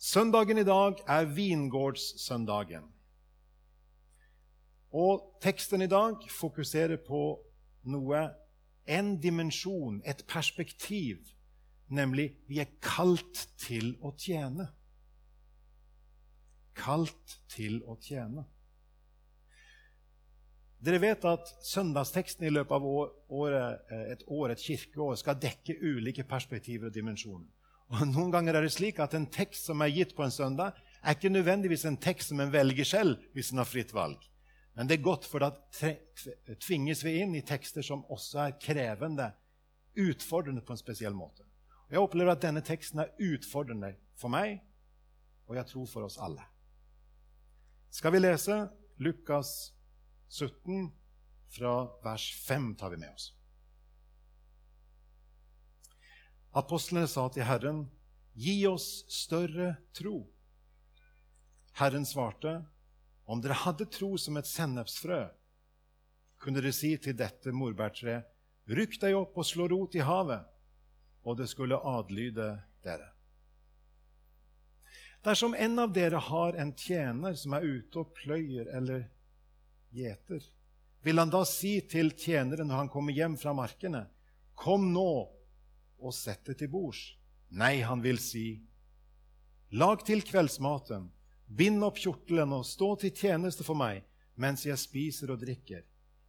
Søndagen i dag er vingårdssøndagen. Og teksten i dag fokuserer på noe, en dimensjon, et perspektiv, nemlig vi er kalt til å tjene. Kalt til å tjene. Dere vet at søndagsteksten i løpet av året, eh, et år, et kirkeår, skal dekke ulike perspektiver og dimensjoner. Og Noen ganger er det slik at en tekst som er gitt på en søndag, er ikke nødvendigvis en tekst som en velger selv hvis en har fritt valg. Men det er godt, for da tvinges vi inn i tekster som også er krevende, utfordrende på en spesiell måte. Og Jeg opplever at denne teksten er utfordrende for meg, og jeg tror for oss alle. Skal vi lese Lukas 17, fra vers 5 tar vi med oss. Apostlene sa til Herren, 'Gi oss større tro.' Herren svarte, 'Om dere hadde tro som et sennepsfrø, kunne dere si til dette morbærtreet:" 'Rykk deg opp og slå rot i havet', og det skulle adlyde dere. Dersom en av dere har en tjener som er ute og pløyer eller gjeter, vil han da si til tjeneren når han kommer hjem fra markene, 'Kom nå og sett det til bords. Nei, han vil si, lag til kveldsmaten, bind opp kjortelen og stå til tjeneste for meg mens jeg spiser og drikker.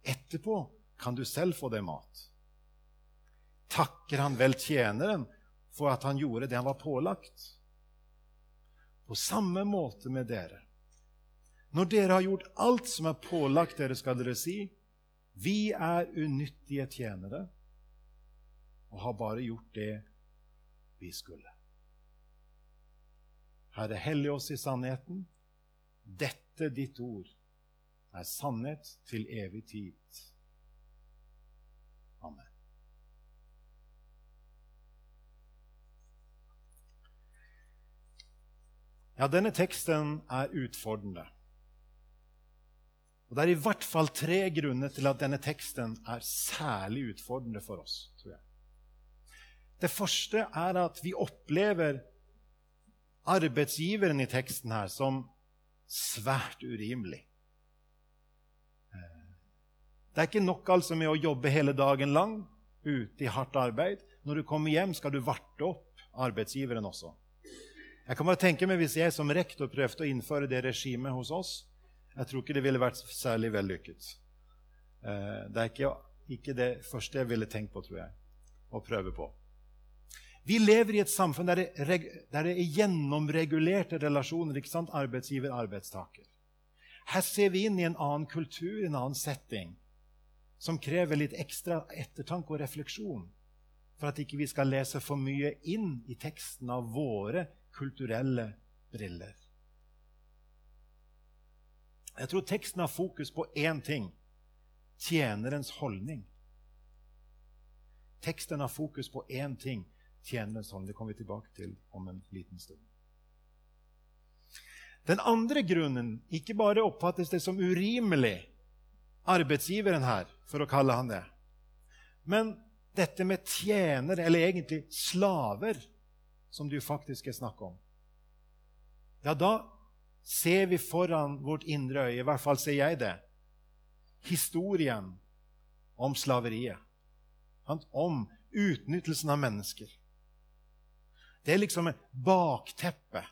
Etterpå kan du selv få deg mat. Takker han vel tjeneren for at han gjorde det han var pålagt? På samme måte med dere. Når dere har gjort alt som er pålagt dere, skal dere si, vi er unyttige tjenere og har bare gjort det vi skulle. Herre, hellig oss i sannheten. Dette ditt ord er sannhet til evig tid. Amen. Ja, denne teksten er utfordrende. Og Det er i hvert fall tre grunner til at denne teksten er særlig utfordrende for oss. tror jeg. Det første er at vi opplever arbeidsgiveren i teksten her som svært urimelig. Det er ikke nok altså med å jobbe hele dagen lang ute i hardt arbeid. Når du kommer hjem, skal du varte opp arbeidsgiveren også. Jeg kan bare tenke meg Hvis jeg som rektor prøvde å innføre det regimet hos oss, jeg tror ikke det ville vært særlig vellykket. Eh, det er ikke, ikke det første jeg ville tenkt på, tror jeg, å prøve på. Vi lever i et samfunn der det, der det er gjennomregulerte relasjoner. ikke sant? Arbeidsgiver-arbeidstaker. Her ser vi inn i en annen kultur, en annen setting, som krever litt ekstra ettertanke og refleksjon for at ikke vi skal lese for mye inn i teksten av våre kulturelle briller. Jeg tror teksten har fokus på én ting tjenerens holdning. Teksten har fokus på én ting tjenerens hånd. Det kommer vi tilbake til om en liten stund. Den andre grunnen Ikke bare oppfattes det som urimelig, arbeidsgiveren her, for å kalle han det, men dette med tjenere, eller egentlig slaver, som jo faktisk er snakk om. Ja, da ser vi foran vårt indre øye, i hvert fall ser jeg det, historien om slaveriet. Om utnyttelsen av mennesker. Det er liksom bakteppet bakteppe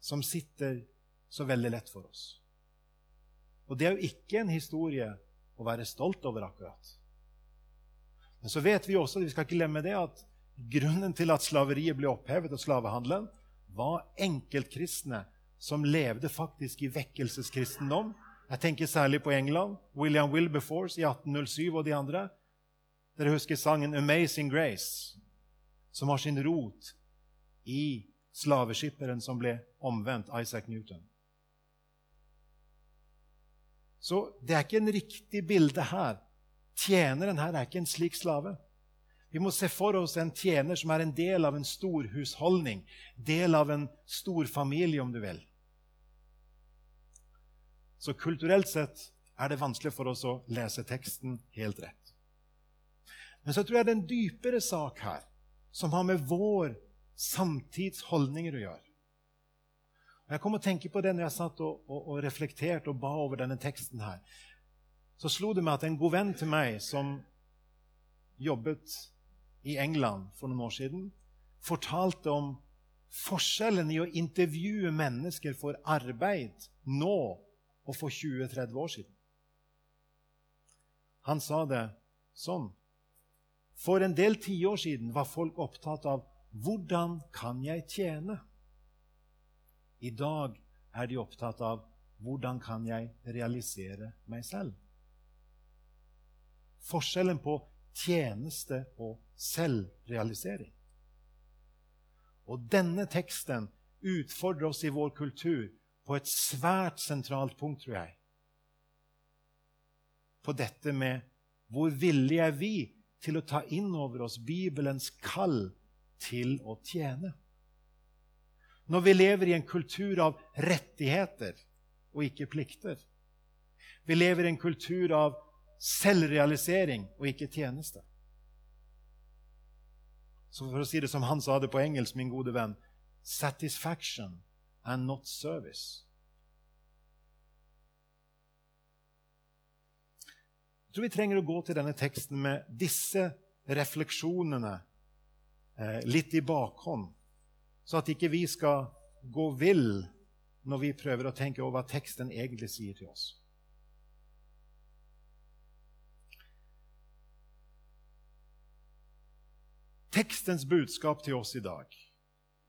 som sitter så veldig lett for oss. Og det er jo ikke en historie å være stolt over, akkurat. Men så vet vi også, vi skal ikke glemme det, at grunnen til at slaveriet ble opphevet, og slavehandelen, var enkeltkristne som levde faktisk i vekkelseskristendom. Jeg tenker særlig på England. William Wilberforce i 1807 og de andre. Dere husker sangen 'Amazing Grace', som har sin rot i slaveskipperen som ble omvendt, Isaac Newton. Så det er ikke en riktig bilde her. Tjeneren her er ikke en slik slave. Vi må se for oss en tjener som er en del av en stor husholdning, del av en stor familie, om du vil. Så kulturelt sett er det vanskelig for oss å lese teksten helt rett. Men så tror jeg det er en dypere sak her, som har med vår samtidsholdninger å gjøre. Jeg kom og tenke på det når jeg satt og, og, og reflekterte og ba over denne teksten. her. Så slo det meg at en god venn til meg som jobbet i England for noen år siden, fortalte om forskjellen i å intervjue mennesker for arbeid nå og for 20-30 år siden. Han sa det sånn. For en del tiår siden var folk opptatt av hvordan kan jeg tjene? I dag er de opptatt av hvordan kan jeg realisere meg selv? Forskjellen på tjeneste og selvrealisering. Og denne teksten utfordrer oss i vår kultur på et svært sentralt punkt, tror jeg. På dette med hvor villige er vi til å ta inn over oss Bibelens kall til å tjene? Når vi lever i en kultur av rettigheter og ikke plikter. Vi lever i en kultur av selvrealisering og ikke tjeneste. Så for å si det som han sa det på engelsk, min gode venn satisfaction and not service. Jeg tror vi trenger å gå til denne teksten med disse refleksjonene litt i bakhånd, så at ikke vi skal gå vill når vi prøver å tenke over hva teksten egentlig sier til oss. Tekstens budskap til oss i dag,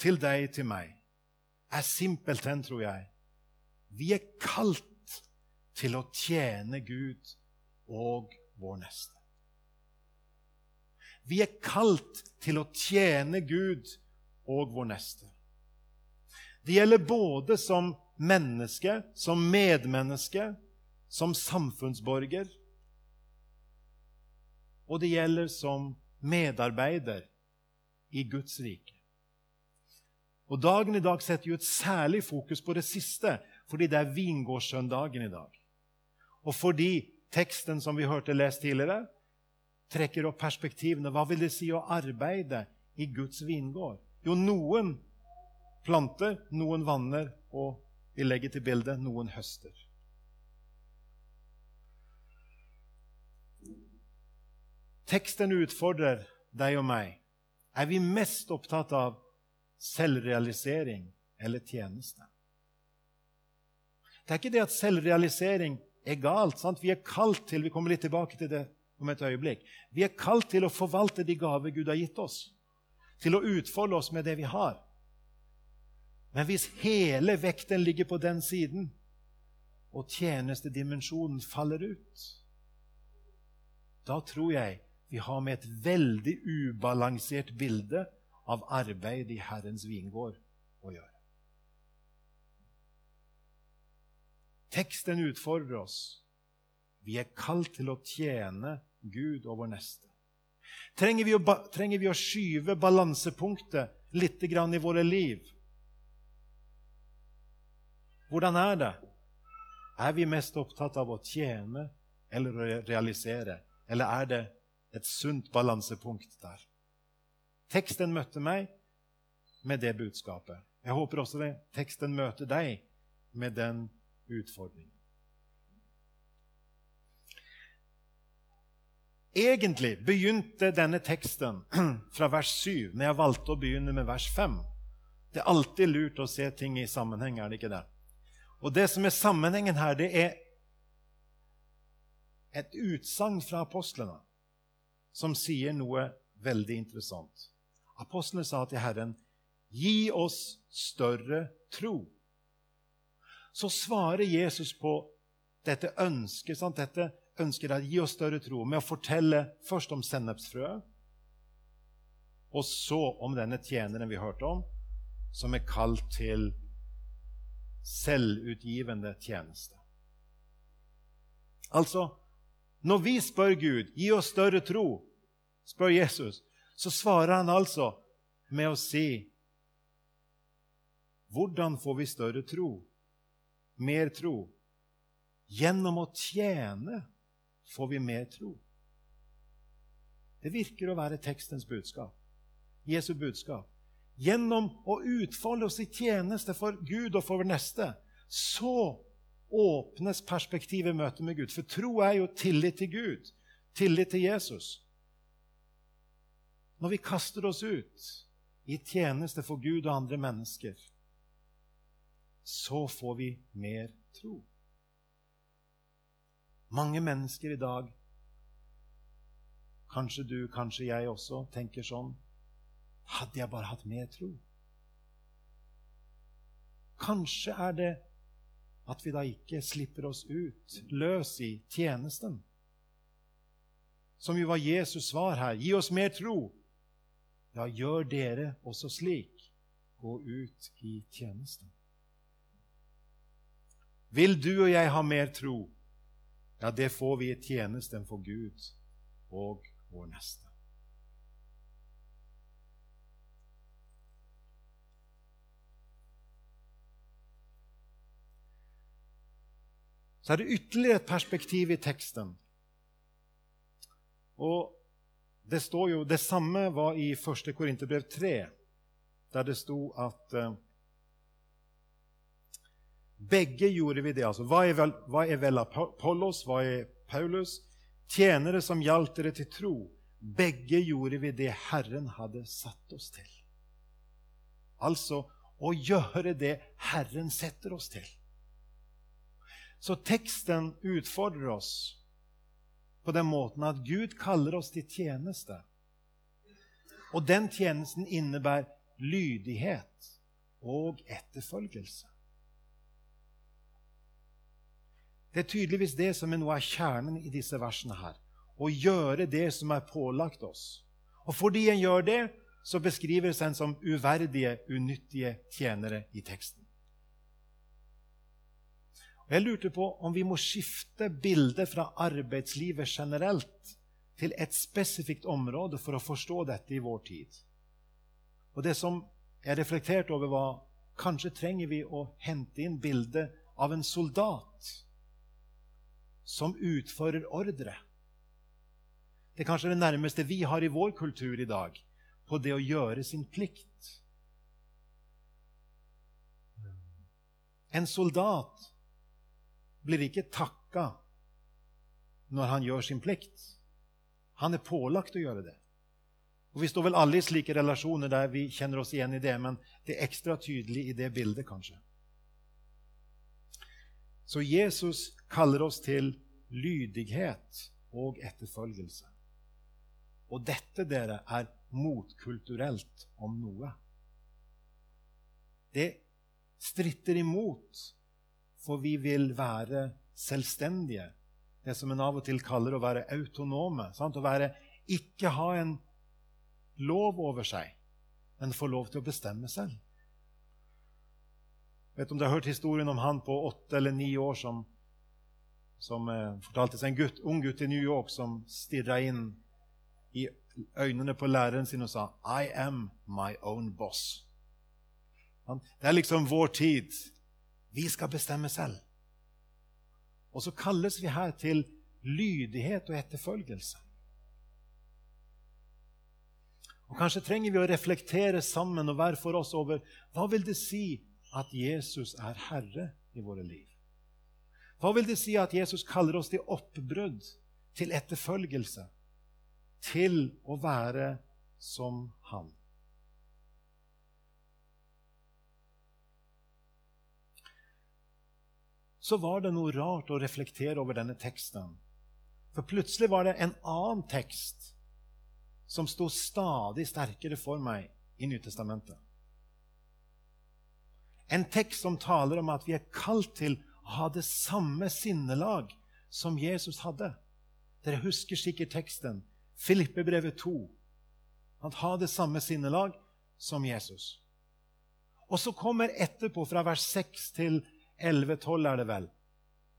til deg, til meg, er simpelthen, tror jeg Vi er kalt til å tjene Gud og vår neste. Vi er kalt til å tjene Gud og vår neste. Det gjelder både som menneske, som medmenneske, som samfunnsborger. Og det gjelder som medarbeider i Guds rike. Og Dagen i dag setter jo et særlig fokus på det siste, fordi det er vingårdssøndagen i dag. Og fordi teksten som vi hørte lest tidligere, trekker opp perspektivene. Hva vil det si å arbeide i Guds vingård? Jo, noen planter, noen vanner, og vi legger til bildet noen høster. Teksten utfordrer deg og meg. Er vi mest opptatt av selvrealisering eller tjeneste? Det er ikke det at selvrealisering er galt. Sant? Vi er kalt til vi kommer litt tilbake til det om et øyeblikk, vi er kalt til å forvalte de gaver Gud har gitt oss. Til å utfolde oss med det vi har. Men hvis hele vekten ligger på den siden, og tjenestedimensjonen faller ut, da tror jeg vi har med et veldig ubalansert bilde av arbeid i Herrens vingård å gjøre. Teksten utfordrer oss. Vi er kalt til å tjene Gud og vår neste. Trenger vi å, trenger vi å skyve balansepunktet litt i våre liv? Hvordan er det? Er vi mest opptatt av å tjene eller å realisere? Eller er det et sunt balansepunkt der. Teksten møtte meg med det budskapet. Jeg håper også det. teksten møter deg med den utfordringen. Egentlig begynte denne teksten fra vers 7, men jeg valgte å begynne med vers 5. Det er alltid lurt å se ting i sammenheng, er det ikke det? Og det som er sammenhengen her, det er et utsagn fra apostlene som sier noe veldig interessant. Apostlene sa til Herren, 'Gi oss større tro'. Så svarer Jesus på dette ønsket, sant? dette ønsket å gi oss større tro, med å fortelle først om sennepsfrøet, og så om denne tjeneren vi hørte om, som er kalt til selvutgivende tjeneste. Altså, når vi spør Gud gi oss større tro, spør Jesus, så svarer han altså med å si Hvordan får vi større tro? Mer tro? Gjennom å tjene får vi mer tro. Det virker å være tekstens budskap. Jesu budskap. gjennom å utfolde oss i tjeneste for Gud og for vår neste, så åpnes perspektivet i møte med Gud. For tro er jo tillit til Gud, tillit til Jesus. Når vi kaster oss ut i tjeneste for Gud og andre mennesker, så får vi mer tro. Mange mennesker i dag, kanskje du, kanskje jeg også, tenker sånn Hadde jeg bare hatt mer tro? Kanskje er det at vi da ikke slipper oss ut løs i tjenesten. Som jo var Jesus' svar her. Gi oss mer tro. Ja, gjør dere også slik. Gå ut i tjenesten. Vil du og jeg ha mer tro? Ja, det får vi i tjenesten for Gud og vår neste. Så er det ytterligere et perspektiv i teksten. Og det står jo Det samme var i 1. Korinterbrev 3, der det sto at uh, begge gjorde vi det. altså. Hva er vel, hva er vel Apollos, hva er Paulus? Tjenere som hjalp dere til tro. Begge gjorde vi det Herren hadde satt oss til. Altså å gjøre det Herren setter oss til. Så teksten utfordrer oss på den måten at Gud kaller oss til tjeneste. Og den tjenesten innebærer lydighet og etterfølgelse. Det er tydeligvis det som er noe av kjernen i disse versene her. Å gjøre det som er pålagt oss. Og fordi en gjør det, så beskrives en som uverdige, unyttige tjenere i teksten. Og Jeg lurte på om vi må skifte bildet fra arbeidslivet generelt til et spesifikt område for å forstå dette i vår tid. Og Det som jeg reflekterte over, var kanskje trenger vi å hente inn bildet av en soldat som utfører ordre. Det er kanskje det nærmeste vi har i vår kultur i dag på det å gjøre sin plikt. En soldat blir ikke takka når han gjør sin plikt. Han er pålagt å gjøre det. Og Vi står vel alle i slike relasjoner der vi kjenner oss igjen i det, men det er ekstra tydelig i det bildet, kanskje. Så Jesus kaller oss til lydighet og etterfølgelse. Og dette, dere, er motkulturelt om noe. Det stritter imot, for vi vil være selvstendige. Det som en av og til kaller å være autonome. Sant? Å være, ikke ha en lov over seg, men få lov til å bestemme selv. Vet du om du har hørt historien om han på åtte eller ni år som, som eh, fortalte seg en gutt, ung gutt i New York som stirra inn i øynene på læreren sin og sa 'I am my own boss'. Det er liksom vår tid. Vi skal bestemme selv. Og så kalles vi her til lydighet og etterfølgelse. Og Kanskje trenger vi å reflektere sammen og være for oss over hva vil det si at Jesus er herre i våre liv. Hva vil det si at Jesus kaller oss til oppbrudd, til etterfølgelse, til å være som Han? Så var det noe rart å reflektere over denne teksten. For plutselig var det en annen tekst som sto stadig sterkere for meg i Nytestamentet. En tekst som taler om at vi er kalt til ha det samme sinnelag som Jesus hadde. Dere husker sikkert teksten. Filippebrevet 2. At ha det samme sinnelag som Jesus. Og så kommer etterpå, fra vers 6 til 11-12, er det vel,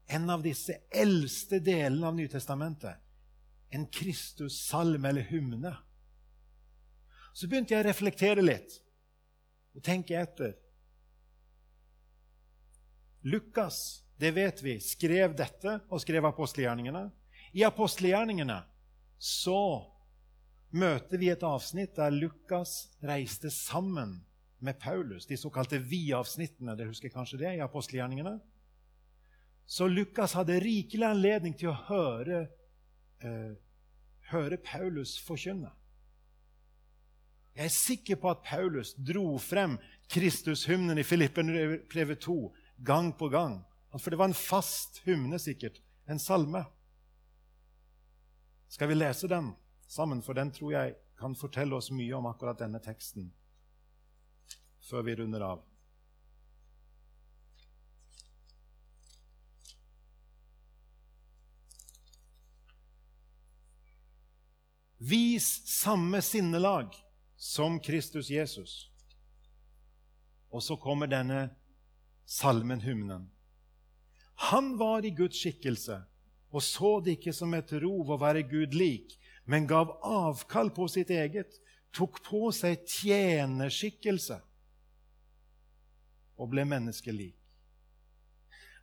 en av disse eldste delene av Nytestamentet. En Kristus-salme eller hymne. Så begynte jeg å reflektere litt og tenke etter. Lukas, det vet vi, skrev dette og skrev apostelgjerningene. I apostelgjerningene så møter vi et avsnitt der Lukas reiste sammen med Paulus, de såkalte vi-avsnittene, dere husker kanskje det i apostelgjerningene, så Lukas hadde rikelig anledning til å høre, eh, høre Paulus forkynne. Jeg er sikker på at Paulus dro frem Kristushymnen i Filippen-brevet 2 gang på gang. For det var en fast hymne, sikkert. En salme. Skal vi lese den sammen? For den tror jeg kan fortelle oss mye om akkurat denne teksten før vi runder av. Vis samme sinnelag som Kristus Jesus. Og så kommer denne salmen, hymnen. Han var i Guds skikkelse og så det ikke som et rov å være Gud lik, men gav avkall på sitt eget, tok på seg tjenerskikkelse og ble menneskelik.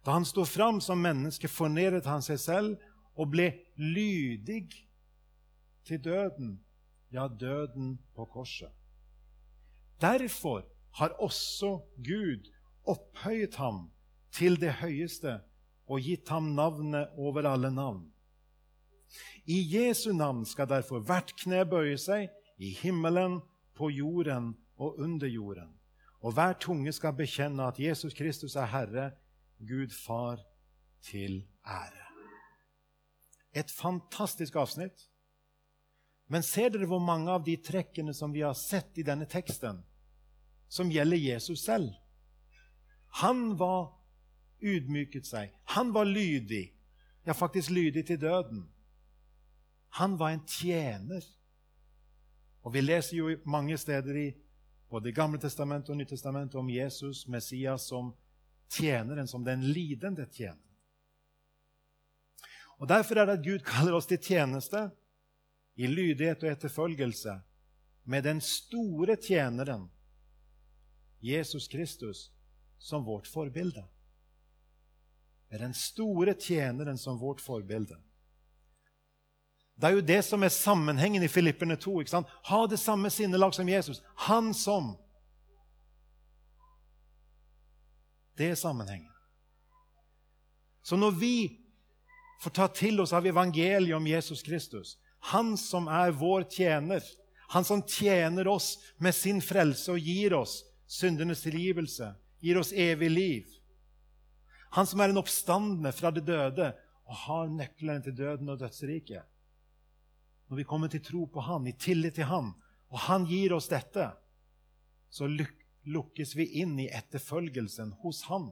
Da han sto fram som menneske, fornedret han seg selv og ble lydig til døden, ja, døden på korset. Derfor har også Gud opphøyet ham til det høyeste og gitt ham navnet over alle navn. I Jesu navn skal derfor hvert kne bøye seg, i himmelen, på jorden og under jorden. Og hver tunge skal bekjenne at Jesus Kristus er Herre, Gud Far, til ære. Et fantastisk avsnitt. Men ser dere hvor mange av de trekkene som vi har sett i denne teksten, som gjelder Jesus selv? Han var ydmyket seg. Han var lydig, ja, faktisk lydig til døden. Han var en tjener. Og Vi leser jo mange steder i både Gamle testamentet og Nyttestamentet om Jesus, Messias, som tjeneren, som den lidende tjener. Og Derfor er det at Gud kaller oss til tjeneste i lydighet og etterfølgelse med den store tjeneren, Jesus Kristus, som vårt forbilde Med den store tjeneren som vårt forbilde. Det er jo det som er sammenhengen i Filipperne 2. ikke sant? Ha det samme sinnelag som Jesus. Han som. Det er sammenhengen. Så når vi får ta til oss av evangeliet om Jesus Kristus, han som er vår tjener, han som tjener oss med sin frelse og gir oss syndenes tilgivelse, gir oss evig liv han som er en oppstandende fra det døde og har nøklene til døden og dødsriket. Når vi kommer til tro på Han, i tillit til Han, og Han gir oss dette, så lukkes vi inn i etterfølgelsen hos Han.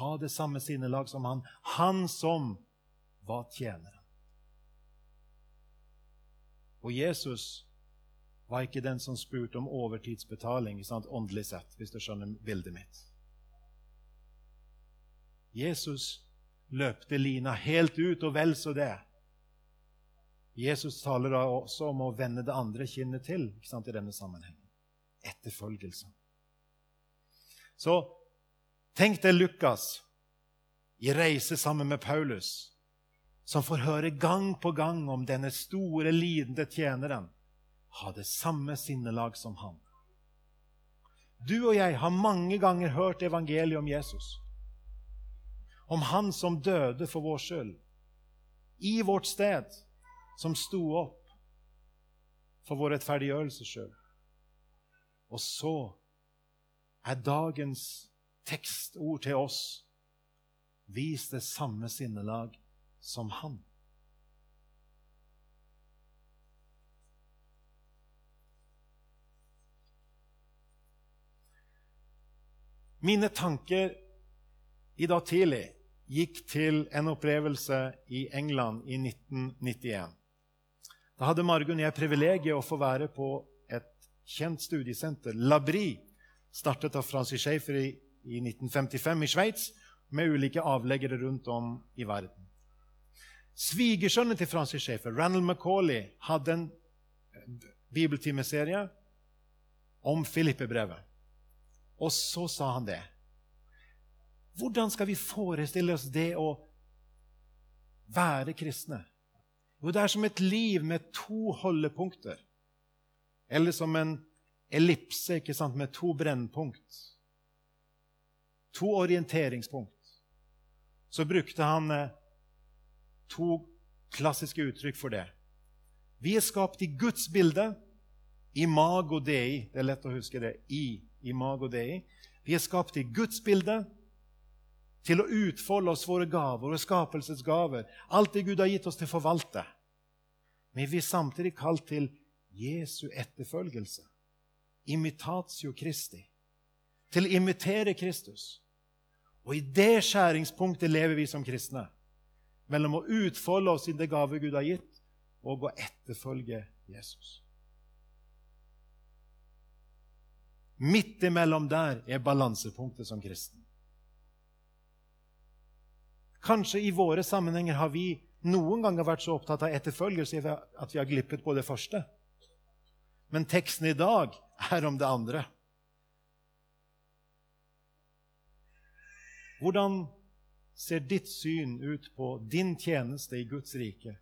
Ha det samme sinnelag som Han, Han som var tjeneren. Og Jesus var ikke den som spurte om overtidsbetaling, åndelig sett, hvis du skjønner bildet mitt. Jesus løpte lina helt ut, og vel så det. Jesus taler da også om å vende det andre kinnet til sant, i denne sammenhengen. Etterfølgelse. Så tenk deg Lukas i reise sammen med Paulus, som får høre gang på gang om denne store, lidende tjeneren. Ha det samme sinnelag som han. Du og jeg har mange ganger hørt evangeliet om Jesus om Han som døde for vår skyld, i vårt sted, som sto opp for vår rettferdiggjørelses skyld. Og så er dagens tekstord til oss vis det samme sinnelag som han. Mine tanker i dag tidlig gikk til en opplevelse i England i 1991. Da hadde Margunn og jeg privilegiet å få være på et kjent studiesenter. Labri, startet av Francis Schaefer i, i 1955 i Sveits, med ulike avleggere rundt om i verden. Svigersønnen til Francis Schaefer, Randall Macauley, hadde en bibeltimeserie om Filippe-brevet. Og så sa han det. Hvordan skal vi forestille oss det å være kristne? Jo, det er som et liv med to holdepunkter. Eller som en ellipse ikke sant, med to brennpunkt. To orienteringspunkt. Så brukte han eh, to klassiske uttrykk for det. Vi er skapt i Guds bilde. Imago dei. Det er lett å huske det. I. Imago dei. Vi er skapt i Guds bilde til å utfolde oss våre gaver og skapelsesgaver. Alt det Gud har gitt oss til å forvalte. Men vi er samtidig kalt til Jesu etterfølgelse. Imitatio Christi. Til å imitere Kristus. Og i det skjæringspunktet lever vi som kristne. Mellom å utfolde oss i det gave Gud har gitt, og å etterfølge Jesus. Midt imellom der er balansepunktet som kristen. Kanskje i våre sammenhenger har vi noen ganger vært så opptatt av etterfølgelse at vi har glippet på det første. Men teksten i dag er om det andre. Hvordan ser ditt syn ut på din tjeneste i Guds rike?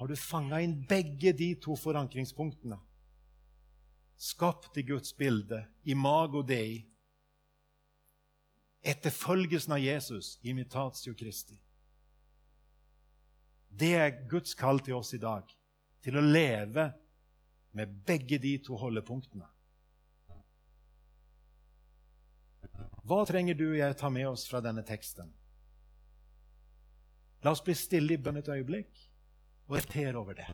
Har du fanga inn begge de to forankringspunktene? Skapt i Guds bilde, imago dei. Etterfølgelsen av Jesus, imitatio Kristi. Det er Guds kall til oss i dag, til å leve med begge de to holdepunktene. Hva trenger du og jeg ta med oss fra denne teksten? La oss bli stille i bønn et øyeblikk og reflektere over det.